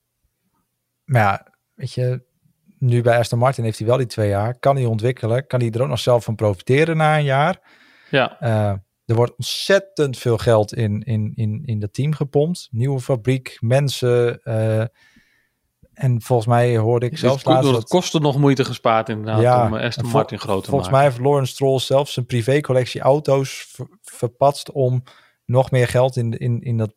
maar ja, weet je, nu bij Aston Martin heeft hij wel die twee jaar. Kan hij ontwikkelen? Kan hij er ook nog zelf van profiteren na een jaar? Ja. Uh, er wordt ontzettend veel geld in, in, in, in dat team gepompt. Nieuwe fabriek, mensen. Uh, en volgens mij hoorde ik zelfs laatst... Het kostte nog moeite gespaard inderdaad ja, om Aston Martin groot te volgens maken. Volgens mij heeft Lawrence Stroll zelfs zijn privécollectie auto's ver, verpatst om nog meer geld in, in, in dat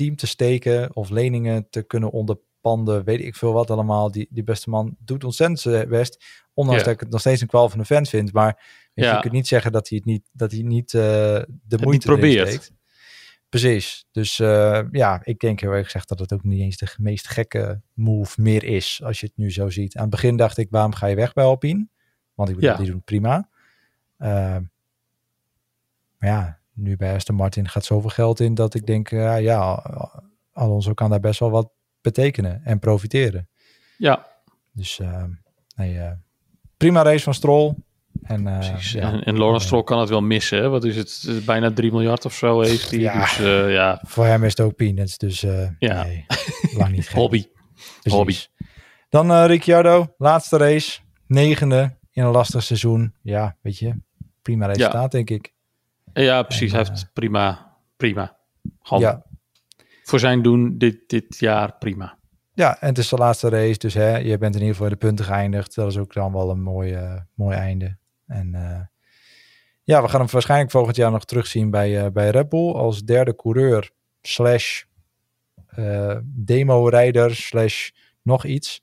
team te steken of leningen te kunnen onderpanden, weet ik veel wat allemaal. Die, die beste man doet ontzettend best, ondanks dat ik het nog steeds een kwal van een fan vind. Maar ja. je kunt niet zeggen dat hij het niet, dat hij niet uh, de moeite niet probeert. Steekt. Precies. Dus uh, ja, ik denk heel erg gezegd dat het ook niet eens de meest gekke move meer is, als je het nu zo ziet. Aan het begin dacht ik, waarom ga je weg bij Alpine? Want ik bedoel, ja. die doen prima. Uh, maar ja, nu bij Aston Martin gaat zoveel geld in dat ik denk, uh, ja, Alonso kan daar best wel wat betekenen en profiteren. Ja. Dus uh, nee, uh, prima race van Stroll. En, Precies. Ja, en, en Lawrence Stroll kan het wel missen. Hè? Wat is het? Bijna 3 miljard of zo heeft hij. Ja, dus, ja. Voor hem is het ook peanuts. Dus ja. nee, lang niet. Hobby. Precies. Hobby. Dan Ricciardo, laatste race. Negende in een lastig seizoen. Ja, weet je, prima resultaat ja. denk ik. Ja, precies. hij heeft prima, prima. Gewoon ja. voor zijn doen dit, dit jaar prima. Ja, en het is de laatste race, dus hè, je bent in ieder geval de punten geëindigd. Dat is ook dan wel een mooi, uh, mooi einde. En uh, ja, we gaan hem waarschijnlijk volgend jaar nog terugzien bij, uh, bij Red Bull als derde coureur slash demo-rijder slash nog iets.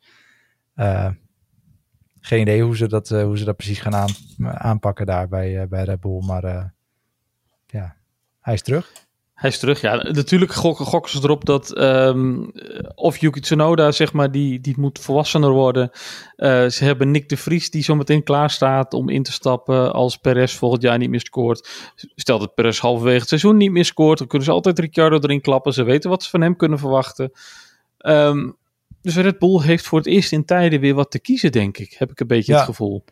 geen idee hoe ze dat, hoe ze dat precies gaan aan, aanpakken daar bij, bij Red Bull, maar ja, hij is terug. Hij is terug, ja. Natuurlijk gokken, gokken ze erop dat um, of Yuki Tsunoda, zeg maar, die, die moet volwassener worden. Uh, ze hebben Nick de Vries die zometeen klaar staat om in te stappen als Perez volgend jaar niet meer scoort. Stel dat Perez halverwege het seizoen niet meer scoort, dan kunnen ze altijd Ricciardo erin klappen. Ze weten wat ze van hem kunnen verwachten. Um, dus Red Bull heeft voor het eerst in tijden weer wat te kiezen, denk ik. Heb ik een beetje het gevoel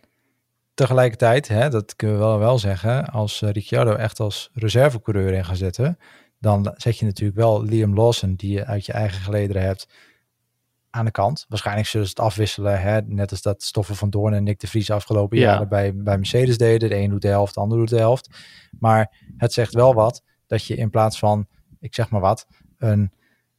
tegelijkertijd, hè, dat kunnen we wel, wel zeggen, als uh, Ricciardo echt als reservecoureur in gaat zetten, dan zet je natuurlijk wel Liam Lawson, die je uit je eigen gelederen hebt, aan de kant. Waarschijnlijk zullen ze het afwisselen, hè, net als dat Stoffen van Doorn en Nick de Vries afgelopen ja. jaren bij, bij Mercedes deden. De een doet de helft, de ander doet de helft. Maar het zegt wel wat dat je in plaats van, ik zeg maar wat, een...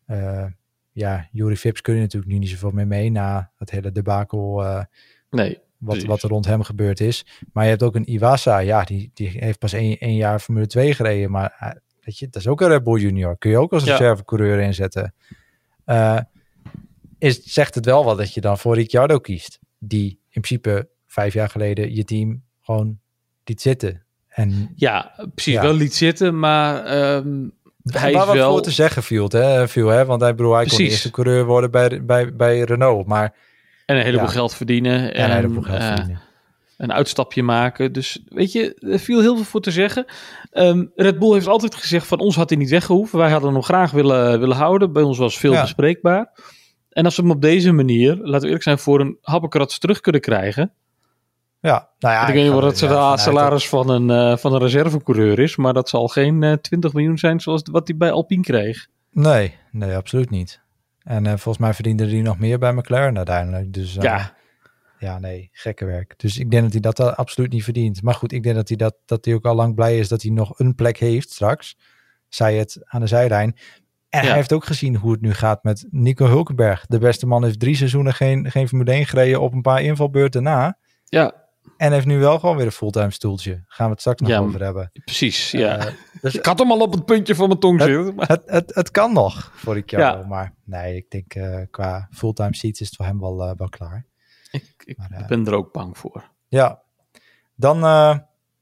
Uh, ja, Jury Vips kun je natuurlijk nu niet zoveel meer mee na het hele debakel. Uh, nee wat, wat er rond hem gebeurd is. Maar je hebt ook een Iwasa, ja, die, die heeft pas één, één jaar Formule 2 gereden, maar weet je, dat is ook een Red Bull Junior. Kun je ook als Ja. reservecoureur inzetten. Eh, is, zegt het wel wat dat je dan voor Ricciardo kiest. Die in principe vijf jaar geleden je team gewoon liet zitten. En Ja, precies. Ja. Wel liet zitten, maar ehm, hij waar is wat wel... voor te zeggen viel, hè, viel hè? want hij, bedoel, hij kon de eerste coureur worden bij, bij, bij Renault. Maar En een heleboel Ja. geld verdienen. en, heleboel geld eh, verdienen. een uitstapje maken. Dus weet je, er viel heel veel voor te zeggen. Ehm, Red Bull heeft altijd gezegd van ons had hij niet weggehoeven. Wij hadden hem nog graag willen, willen houden. Bij ons was veel bespreekbaar. En als we hem op deze manier, laten we eerlijk zijn, voor een happekrats terug kunnen krijgen. Ja, nou ja, ik weet niet wat het ja, salaris van een, eh, van een reservecoureur is. Maar dat zal geen eh, 20 miljoen zijn zoals wat hij bij Alpine kreeg. Nee, nee, absoluut niet. En eh, volgens mij verdiende hij nog meer bij McLaren uiteindelijk. Dus eh, Ja, ja, nee, gekke werk. Dus ik denk dat hij dat absoluut niet verdient. Maar goed, ik denk dat hij, dat, dat hij ook al lang blij is dat hij nog een plek heeft straks. Zij het aan de zijlijn. En Ja. hij heeft ook gezien hoe het nu gaat met Nico Hulkenberg. De beste man heeft drie seizoenen geen, geen Formule 1 gereden op een paar invalbeurten na. ja En heeft nu wel gewoon weer een fulltime stoeltje. Gaan we het straks nog Ja, over hebben. precies. Ja. Eh, dus ik had hem al op het puntje van mijn tong zitten. maar- het, het, het kan nog voor Ricciardo. Ja. Maar nee, ik denk eh, qua fulltime seats is het voor hem wel, eh, wel klaar. Ik, ik Maar, ben er ook bang voor. Ja, dan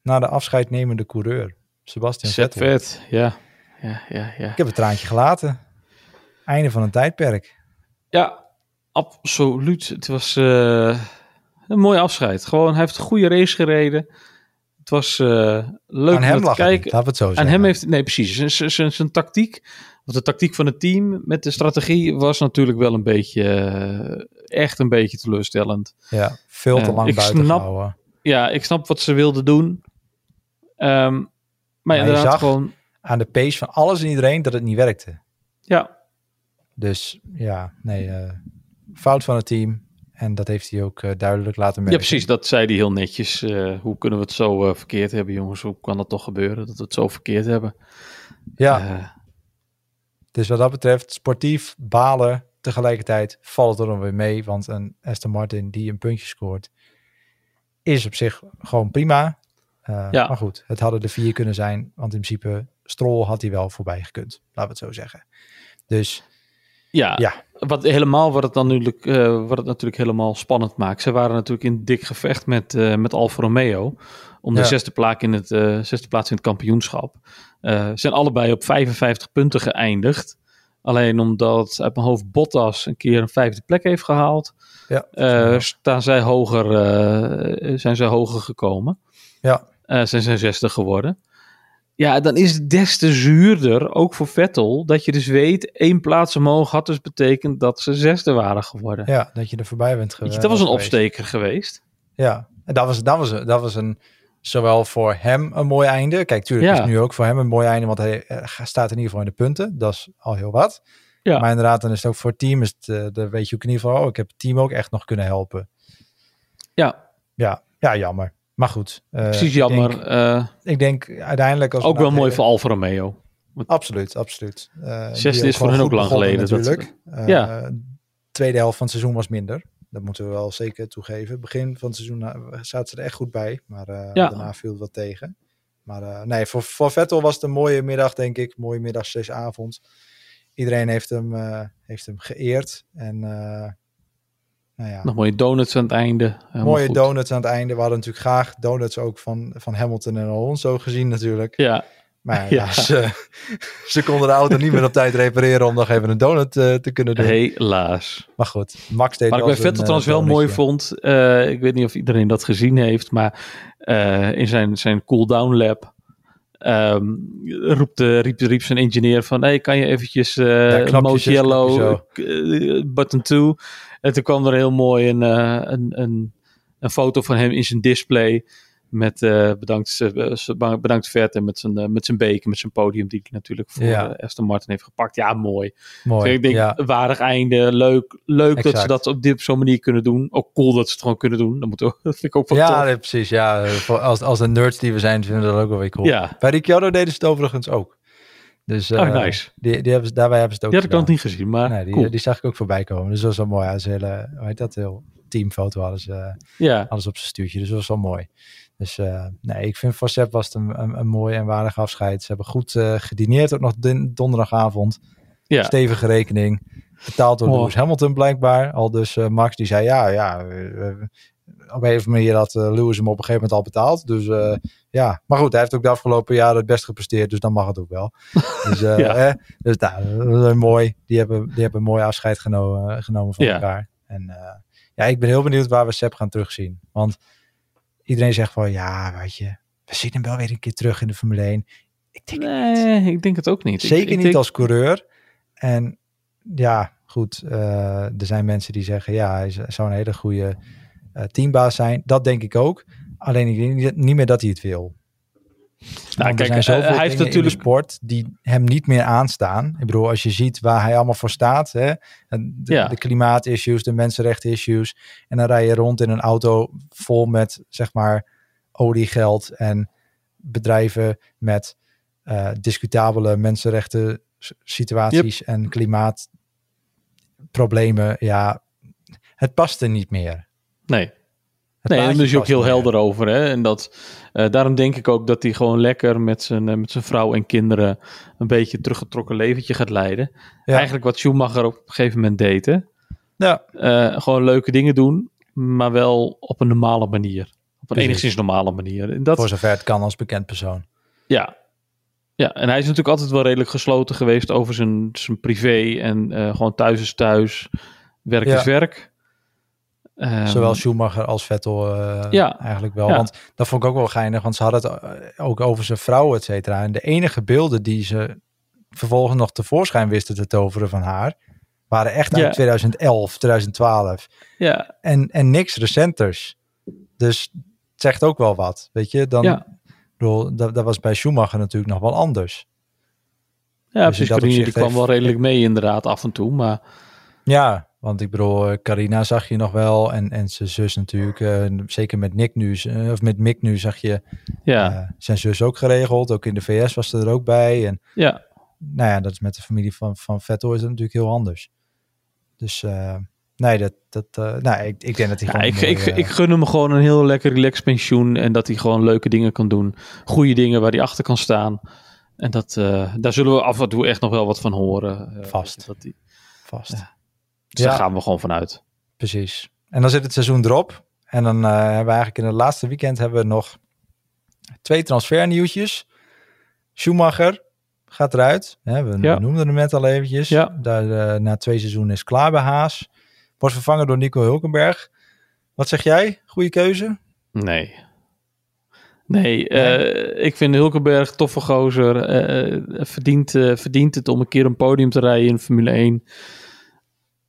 naar de afscheidnemende coureur. Sebastian Zet Vettel. vet. Ja. Ja, ja, ja. Ik heb een traantje gelaten. Einde van een tijdperk. Ja, absoluut. Het was een mooi afscheid. Gewoon, hij heeft een goede race gereden. Het was eh, leuk om te kijken. laten we het zo Aan zeggen. hem heeft, nee precies, zijn- zijn- zijn zijn tactiek, of de tactiek van het team met de strategie was natuurlijk wel een beetje, eh, echt een beetje teleurstellend. Ja, veel te lang ik buiten snap- gehouden. Ja, ik snap wat ze wilden doen. Ehm, maar je inderdaad zag- gewoon, Aan de pace van alles en iedereen dat het niet werkte. ja, Dus ja, nee, eh, fout van het team. En dat heeft hij ook eh, duidelijk laten ja, merken. precies, dat zei hij heel netjes. Eh, hoe kunnen we het zo eh, verkeerd hebben, jongens? Hoe kan dat toch gebeuren, dat we het zo verkeerd hebben? Ja, dus wat dat betreft, sportief balen. Tegelijkertijd valt het er dan weer mee. Want een Aston Martin die een puntje scoort, is op zich gewoon prima. Ja. Maar goed, het hadden er vier kunnen zijn. Want in principe, Stroll had hij wel voorbij gekund. Laten we het zo zeggen. Dus ja, Ja. Wat helemaal, wat het, dan natuurlijk, eh, wat het natuurlijk helemaal spannend maakt. Ze waren natuurlijk in dik gevecht met, eh, met Alfa Romeo. Om de Ja. zesde, plaats in het, eh, zesde plaats in het kampioenschap. Zijn allebei op 55 punten geëindigd. Alleen omdat uit mijn hoofd Bottas een keer een vijfde plek heeft gehaald. ja, staan zij hoger, zijn zij hoger gekomen. ja, zijn zij zesde geworden. Ja, dan is het des te zuurder, ook voor Vettel, dat je dus weet, één plaats omhoog had dus betekend dat ze zesde waren geworden. ja, dat je er voorbij bent geweest. dat was een opsteker geweest. Ja, en dat was, dat was, dat was een, zowel voor hem een mooi einde. Kijk, tuurlijk Ja. is het nu ook voor hem een mooi einde, want hij eh, staat in ieder geval in de punten. Dat is al heel wat. Ja. Maar inderdaad, dan is het ook voor het team, is het, eh, dan weet je ook in ieder geval, oh, ik heb het team ook echt nog kunnen helpen. Ja, Ja, ja jammer. Maar goed. eh, precies ik jammer. denk- Eh, Ik denk, uiteindelijk... Als ook wel mooi voor Alfa Romeo. Absoluut, absoluut. Eh, Zesde is voor hun ook lang geleden, Natuurlijk. Ja. Tweede helft van het seizoen was minder. Dat moeten we wel zeker toegeven. Begin van het seizoen zaten ze er echt goed bij. Maar Ja. daarna viel het wat tegen. Maar nee, voor, voor Vettel was het een mooie middag, denk ik. Mooie middag, steeds avond. Iedereen heeft hem, heeft hem geëerd. En nou ja, Nog mooie donuts aan het einde. Mooie goed. donuts aan het einde. We hadden natuurlijk graag donuts ook van, van Hamilton en Alonso gezien natuurlijk. Ja, Maar Ja. ja, ze, ze konden de auto niet meer op tijd repareren om nog even een donut eh, te kunnen doen. helaas. Maar goed, Max deed Wat ik wel bij Vettel zijn, trouwens eh, wel mooi vond, eh, ik weet niet of iedereen dat gezien heeft, maar eh, in zijn, zijn cool-down lab ehm, roept, de riep, riep zijn engineer van, hey, kan je eventjes eh knopje eh, button 2. En toen kwam er heel mooi een, eh, een, een, een foto van hem in zijn display met eh, bedankt, eh, bedankt Vet en met zijn, eh, met zijn beker, met zijn podium die hij natuurlijk voor Ja. Aston Martin heeft gepakt. Ja, mooi. Mooi, ik denk, ja. waardig einde. Leuk, leuk dat ze dat op dit zo'n manier kunnen doen. Ook cool dat ze het gewoon kunnen doen. Dat, moet ook, dat vind ik ook wel Ja, tof. nee, precies. Ja, voor- als, als de nerds die we zijn, vinden we dat ook wel weer cool. Ja. Bij Ricciardo deden ze het overigens ook. Dus, eh, Oh, nice. Die, die hebben, daarbij hebben ze het ook Die had ik nog niet gezien, maar Nee, die, cool. die zag ik ook voorbij komen. Dus dat was wel mooi. Hij hele, hoe heet dat? Heel teamfoto hadden ze, alles op zijn stuurtje. Dus dat was wel mooi. Dus eh, nee, ik vind voor Sepp was het een, een, een mooi en waardig afscheid. Ze hebben goed eh, gedineerd, ook nog din- donderdagavond. ja. Stevige rekening. Betaald door Oh. Lewis Hamilton blijkbaar. Al dus eh, Max die zei, ja, ja, eh, eh, op een of andere manier had eh, Lewis hem op een gegeven moment al betaald. Dus eh, ja, maar goed, hij heeft ook de afgelopen jaren het best gepresteerd, dus dan mag het ook wel. Dus, eh, Ja. dus nou, is mooi. Die hebben, die hebben een mooi afscheid genomen, genomen van Ja. elkaar. En ja, ik ben heel benieuwd waar we Sepp gaan terugzien. Want iedereen zegt van, ja, weet je, we zien hem wel weer een keer terug in de Formule 1. Ik denk het niet. Nee, ik denk het ook niet. Zeker ik niet denk- als coureur. En ja, goed, er zijn mensen die zeggen, ja, hij zou een hele goede teambaas zijn. Dat denk ik ook. Alleen ik denk niet- meer dat hij het wil. Nou, er kijk, zijn eh, zoveel hij heeft natuurlijk sport die hem niet meer aanstaan. Ik bedoel, als je ziet waar hij allemaal voor staat, hè, de, Ja. de klimaatissues, de mensenrechten-issues, en dan rij je rond in een auto vol met, zeg maar, oliegeld en bedrijven met eh, discutabele mensenrechten situaties en klimaatproblemen. Ja, het past er niet meer. Nee, Het nee daar is hij ook heel helder over. Hè? En dat, eh, daarom denk ik ook dat hij gewoon lekker met zijn, eh, met zijn vrouw en kinderen een beetje teruggetrokken leventje gaat leiden. Ja. Eigenlijk wat Schumacher op een gegeven moment deed. Hè? Ja, Eh, gewoon leuke dingen doen, maar wel op een normale manier. Op een Precies. enigszins normale manier. En dat, voor zover het kan als bekend persoon. Ja. ja, en hij is natuurlijk altijd wel redelijk gesloten geweest over zijn, zijn privé. En eh, gewoon thuis is thuis, werk Ja. is werk. Ehm, Zowel Schumacher als Vettel eh, Ja. eigenlijk wel. Ja. Want dat vond ik ook wel geinig, want ze hadden het eh, ook over zijn vrouw, et cetera. En de enige beelden die ze vervolgens nog tevoorschijn wisten te toveren van haar, waren echt Ja. uit 2011, 2012. Ja, En, en niks recenters. Dus het zegt ook wel wat, weet je. Dan, Ja. bedoel, dat, dat was bij Schumacher natuurlijk nog wel anders. ja in precies. die kwam wel redelijk mee inderdaad af en toe. Maar Ja, want ik bedoel, eh, Carina zag je nog wel en, en zijn zus natuurlijk. eh, zeker met Nick nu, eh, of met Mick nu zag je ja, zijn zus ook geregeld. Ook in de VS was ze er ook bij. En ja. nou ja, dat is met de familie van, van Vettel is het natuurlijk heel anders. Dus nee, dat, dat, nou, ik, ik denk dat hij Ja, gewoon... ik, ik, ik gun hem gewoon een heel lekker relaxed pensioen. En dat hij gewoon leuke dingen kan doen. Goede dingen waar hij achter kan staan. En dat, daar zullen we af en toe echt nog wel wat van horen. Vast. Dat die, vast. Ja. Dus Ja. daar gaan we gewoon vanuit. Precies. En dan zit het seizoen erop. En dan eh, hebben we eigenlijk in het laatste weekend hebben we nog twee transfernieuwtjes. Schumacher gaat eruit. Hè, we, Ja. noemden hem net al eventjes. Ja. Daar, eh, na twee seizoenen is klaar bij Haas. Wordt vervangen door Nico Hulkenberg. Wat zeg jij? Goede keuze? Nee. Nee, eh, ik vind Hulkenberg toffe gozer. verdient, verdient het om een keer een podium te rijden in Formule 1.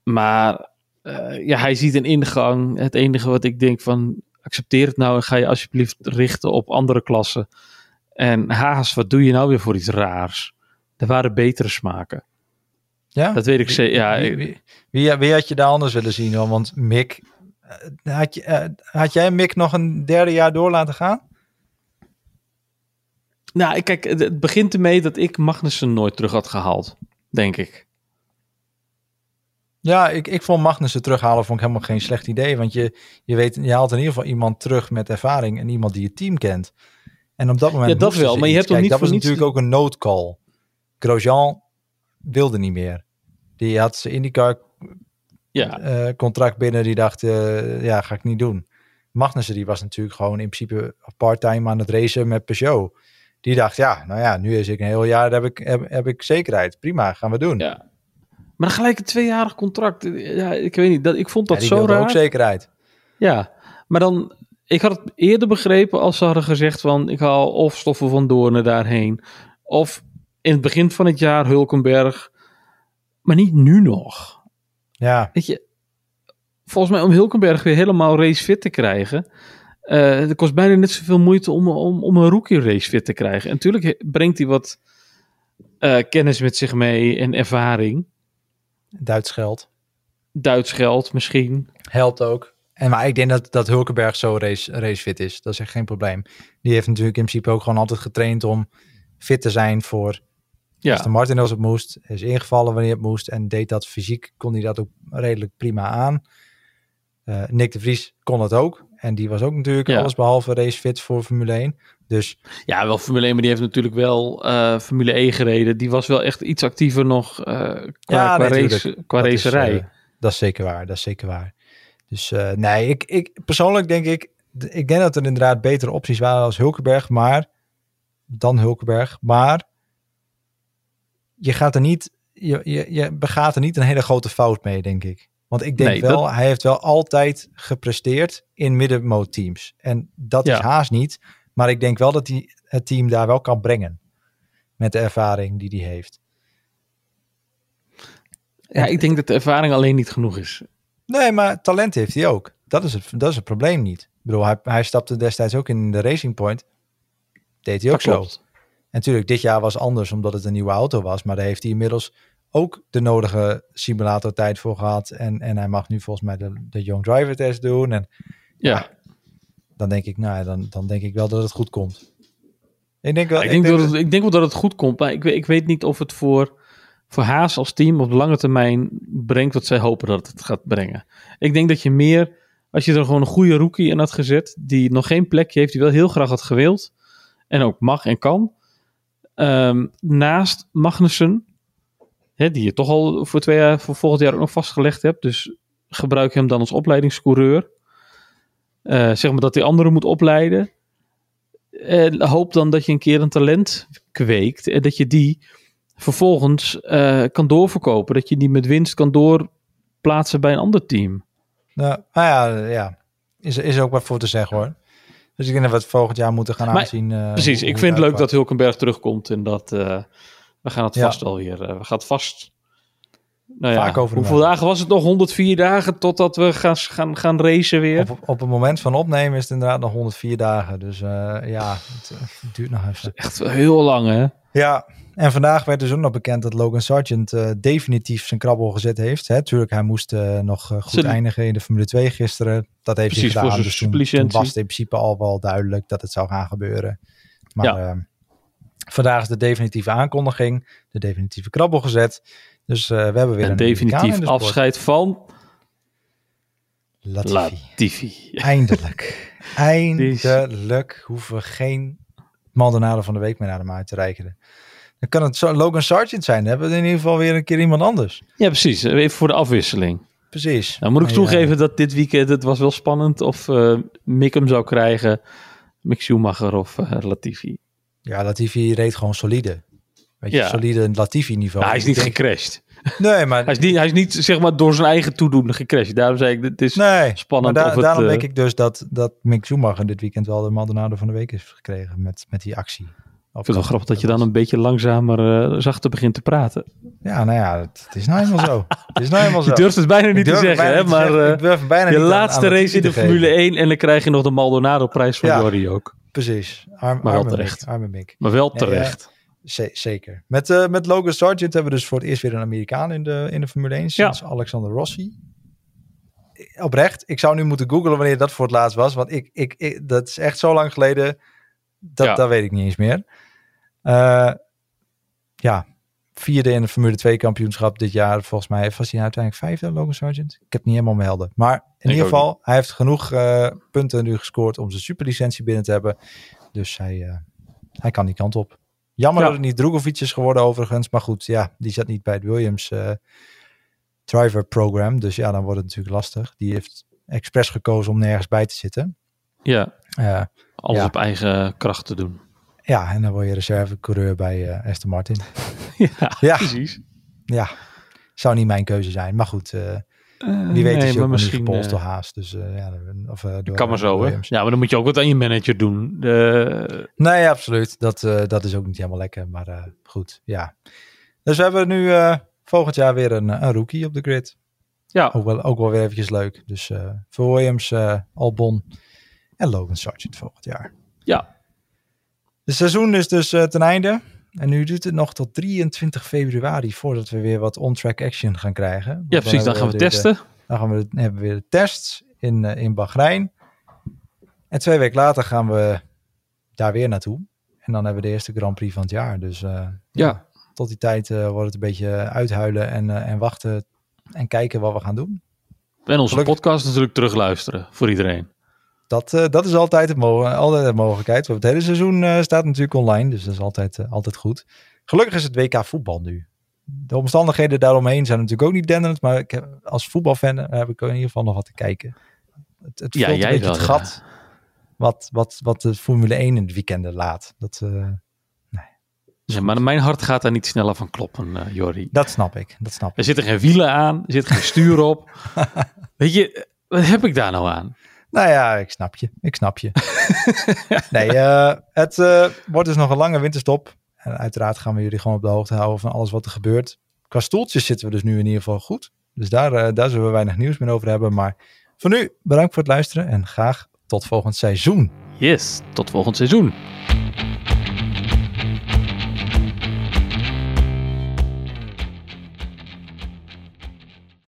Maar eh, ja, hij ziet een ingang. Het enige wat ik denk van accepteer het nou en ga je alsjeblieft richten op andere klassen. En Haas, wat doe je nou weer voor iets raars? Er waren betere smaken. Ja? Dat weet ik zeker. Ja, wie, wie, wie, wie had je daar anders willen zien dan? Want Mick, eh, had, je, eh, had jij Mick nog een derde jaar door laten gaan? nou, kijk, het, het begint ermee dat ik Magnussen nooit terug had gehaald. Denk ik. Ja, ik, ik vond Magnussen terughalen vond ik helemaal geen slecht idee. Want je, je, weet, je haalt in ieder geval iemand terug met ervaring en iemand die je team kent. En op dat moment. Ja, dat wel, maar je hebt toch niet Dat was niets natuurlijk ook een noodcall. Grosjean wilde niet meer. Die had zijn IndyCar Ja, eh, contract binnen. Die dacht, eh, ja, ga ik niet doen. Magnussen die was natuurlijk gewoon in principe part-time aan het racen met Peugeot. Die dacht, ja, nou ja, nu is ik een heel jaar, heb ik, heb, heb ik zekerheid. Prima, gaan we doen. Ja. Maar dan gelijk een tweejarig contract. Ja, ik weet niet. Dat, ik vond dat Ja, zo raar. ook zekerheid. Ja, maar dan... Ik had het eerder begrepen als ze hadden gezegd van... Ik haal of stoffen van Doornen daarheen. Of in het begin van het jaar Hulkenberg. Maar niet nu nog. Ja, Weet je... Volgens mij om Hulkenberg weer helemaal racefit te krijgen... eh het kost bijna net zoveel moeite om, om, om een rookie racefit te krijgen. En natuurlijk brengt hij wat eh, kennis met zich mee en ervaring. Duits geld. Duits geld misschien. Helpt ook. En maar ik denk dat, dat Hulkenberg zo race, racefit is. Dat is echt geen probleem. Die heeft natuurlijk in principe ook gewoon altijd getraind om fit te zijn voor Ja, Aston Martin als het moest. Is ingevallen wanneer het moest. En deed dat fysiek, kon hij dat ook redelijk prima aan. Uh, Nick de Vries kon het ook. En die was ook natuurlijk Ja. alles behalve racefit voor Formule 1. Dus Ja, wel Formule 1, maar die heeft natuurlijk wel eh, Formule E gereden. Die was wel echt iets actiever nog eh, qua, Ja, qua, nee, race, qua dat is, racerij. eh, dat is zeker waar, dat is zeker waar. Dus nee, ik, ik persoonlijk denk ik, ik denk dat er inderdaad betere opties waren als Hulkenberg, maar dan Hulkenberg, maar je gaat er niet, je, je, je begaat er niet een hele grote fout mee, denk ik. Want ik denk Nee, wel, dat- hij heeft wel altijd gepresteerd in middenmoot teams. En dat Ja. is haast niet, maar ik denk wel dat hij het team daar wel kan brengen. Met de ervaring die hij heeft. ja, ik denk dat de ervaring alleen niet genoeg is. Nee, maar talent heeft hij ook. Dat is het, dat is het probleem niet. Ik bedoel, hij, hij stapte destijds ook in de Racing Point. Deed hij ook Dat zo. klopt. En natuurlijk, dit jaar was anders omdat het een nieuwe auto was. Maar daar heeft hij inmiddels ook de nodige simulatortijd voor gehad. En, en hij mag nu volgens mij de, de Young Driver test doen. En Ja, dan denk ik, nou ja, dan, dan denk ik wel dat het goed komt. Ik denk wel, ik, denk denk dat het, ik denk wel dat het goed komt. Maar ik, weet- ik weet niet of het voor, voor Haas als team op de lange termijn brengt wat zij hopen dat het gaat brengen. Ik denk dat je meer, als je er gewoon een goede rookie in had gezet, die nog geen plekje heeft, die wel heel graag had gewild. En ook mag en kan. Ehm, naast Magnussen, hè, die je toch al voor, twee jaar, voor volgend jaar ook nog vastgelegd hebt. Dus gebruik hem dan als opleidingscoureur. Eh, zeg maar dat hij anderen moet opleiden. En hoop dan dat je een keer een talent kweekt en dat je die vervolgens eh, kan doorverkopen. Dat je die met winst kan doorplaatsen bij een ander team. Nou, nou ja, ja. Is, is ook wat voor te zeggen hoor. Dus ik denk dat we het volgend jaar moeten gaan Maar- aanzien. eh, Precies, hoe- ik vind het leuk dat Hulkenberg terugkomt en dat eh, we gaan het Ja. vast wel weer. eh, we gaan het vast. Nou ja, Vaak over de hoeveel dagen was het nog? 104 dagen totdat we gaan, gaan, gaan racen weer. Op, op het moment van opnemen is het inderdaad nog 104 dagen. Dus eh, ja, het, het duurt nog even. Echt heel lang, hè? Ja, en vandaag werd dus ook nog bekend dat Logan Sargent eh, definitief zijn krabbel gezet heeft. Hè, tuurlijk, hij moest eh, nog goed Zijn- eindigen in de Formule 2 gisteren. Dat heeft Precies, hij voor gedaan. zijn Dus toen, was het in principe al wel duidelijk dat het zou gaan gebeuren. Maar Ja. vandaag is de definitieve aankondiging, de definitieve krabbel gezet. Dus eh, we hebben weer En een definitief de afscheid van Latifi. Latifi. Eindelijk. Eindelijk hoeven we geen Maldonado van de week meer naar hem uit te reiken. Dan kan het Logan Sargent zijn. Dan hebben we in ieder geval weer een keer iemand anders. Ja, precies. Even voor de afwisseling. Precies. Nou moet ik toegeven dat dit weekend het was wel spannend of Mick hem zou krijgen. Mick Schumacher of eh, Latifi. Ja, Latifi reed gewoon solide. Ja. solide Latifi niveau. Ja, hij is niet denk- gecrashed. Nee, maar... Hij is niet, hij is niet zeg maar door zijn eigen toedoen gecrashed. Daarom zei ik, het is nee, spannend maar da- of het, daarom eh, denk ik dus dat, dat Mick Schumacher dit weekend wel de Maldonado van de week heeft gekregen met, met die actie. Ik vind het wel grappig dat je dan een beetje langzamer, eh, zachter begint te praten. Ja, nou ja, het, het is nou helemaal zo. Het is nou helemaal zo. Je durft het bijna niet te zeggen, hè? Maar zeggen. eh, bijna je niet laatste aan race in de Formule geven. 1 en dan krijg je nog de Maldonado-prijs van Ja. Jordi ook. Precies. Arm, Maar wel arme terecht. Mick, arme Mick. Maar wel terecht. Zeker. Met, eh, met Logan Sargent hebben we dus voor het eerst weer een Amerikaan in de, in de Formule 1 sinds Alexander Rossi. Oprecht, ik zou nu moeten googlen wanneer dat voor het laatst was, want ik, ik, ik- dat is echt zo lang geleden, dat, Ja. dat weet ik niet eens meer. Eh, ja, vierde in het Formule 2 kampioenschap dit jaar. Volgens mij was hij uiteindelijk vijfde, Logan Sargent. Ik heb het niet helemaal melden. Maar in Ik ieder geval, hij heeft genoeg eh, punten nu gescoord om zijn superlicentie binnen te hebben. Dus hij, eh, hij kan die kant op. Jammer Ja. dat het niet Drogovic is geworden overigens. Maar goed, ja, die zat niet bij het Williams eh, driver program. Dus ja, dan wordt het natuurlijk lastig. Die heeft expres gekozen om nergens bij te zitten. Ja, Eh, alles Ja. op eigen kracht te doen. ja, en dan word je reservecoureur bij eh Aston Martin. ja, Ja. precies. Ja, zou niet mijn keuze zijn. Maar goed, eh, Eh, wie weet nee, ook misschien, gepolst eh, door Haas. Dus eh, ja, of uh, door kan maar zo, hè? Ja, maar dan moet je ook wat aan je manager doen. Nee, absoluut. Dat, eh, dat is ook niet helemaal lekker. Maar eh, goed, ja. Dus we hebben nu eh, volgend jaar weer een, een rookie op de grid. ja, Ook wel, ook wel weer eventjes leuk. Dus eh voor Williams, eh, Albon en Logan Sargent volgend jaar. ja. Het seizoen is dus eh, ten einde. En nu duurt het nog tot 23 februari voordat we weer wat on-track action gaan krijgen. Want ja, precies. Dan gaan we de- testen. Dan gaan we, hebben we weer de tests in, eh, in Bahrein. En twee weken later gaan we daar weer naartoe. En dan hebben we de eerste Grand Prix van het jaar. Dus eh, Ja. tot die tijd eh, wordt het een beetje uithuilen en, en wachten en kijken wat we gaan doen. En onze Gelukkig- podcast natuurlijk terugluisteren voor iedereen. Dat, eh, dat is altijd, het mo- altijd een mogelijkheid. Het hele seizoen eh, staat natuurlijk online, dus dat is altijd, eh, altijd goed. Gelukkig is het WK voetbal nu. De omstandigheden daaromheen zijn natuurlijk ook niet denderend, maar ik heb, als voetbalfan heb ik in ieder geval nog wat te kijken. Het, het Ja, vult jij een beetje wel, het ja. gat wat, wat, wat de Formule 1 in het weekenden laat. Dat, Ja, maar mijn hart gaat daar niet sneller van kloppen, Jordi. dat snap ik, dat snap ik. Er zitten geen wielen aan, er zit geen stuur op. Weet je, wat heb ik daar nou aan? Nou ja, ik snap je. Ik snap je. nee, eh, het eh, wordt dus nog een lange winterstop. En uiteraard gaan we jullie gewoon op de hoogte houden van alles wat er gebeurt. Qua stoeltjes zitten we dus nu in ieder geval goed. Dus daar, eh, daar zullen we weinig nieuws meer over hebben. Maar voor nu, bedankt voor het luisteren en graag tot volgend seizoen. Yes, tot volgend seizoen.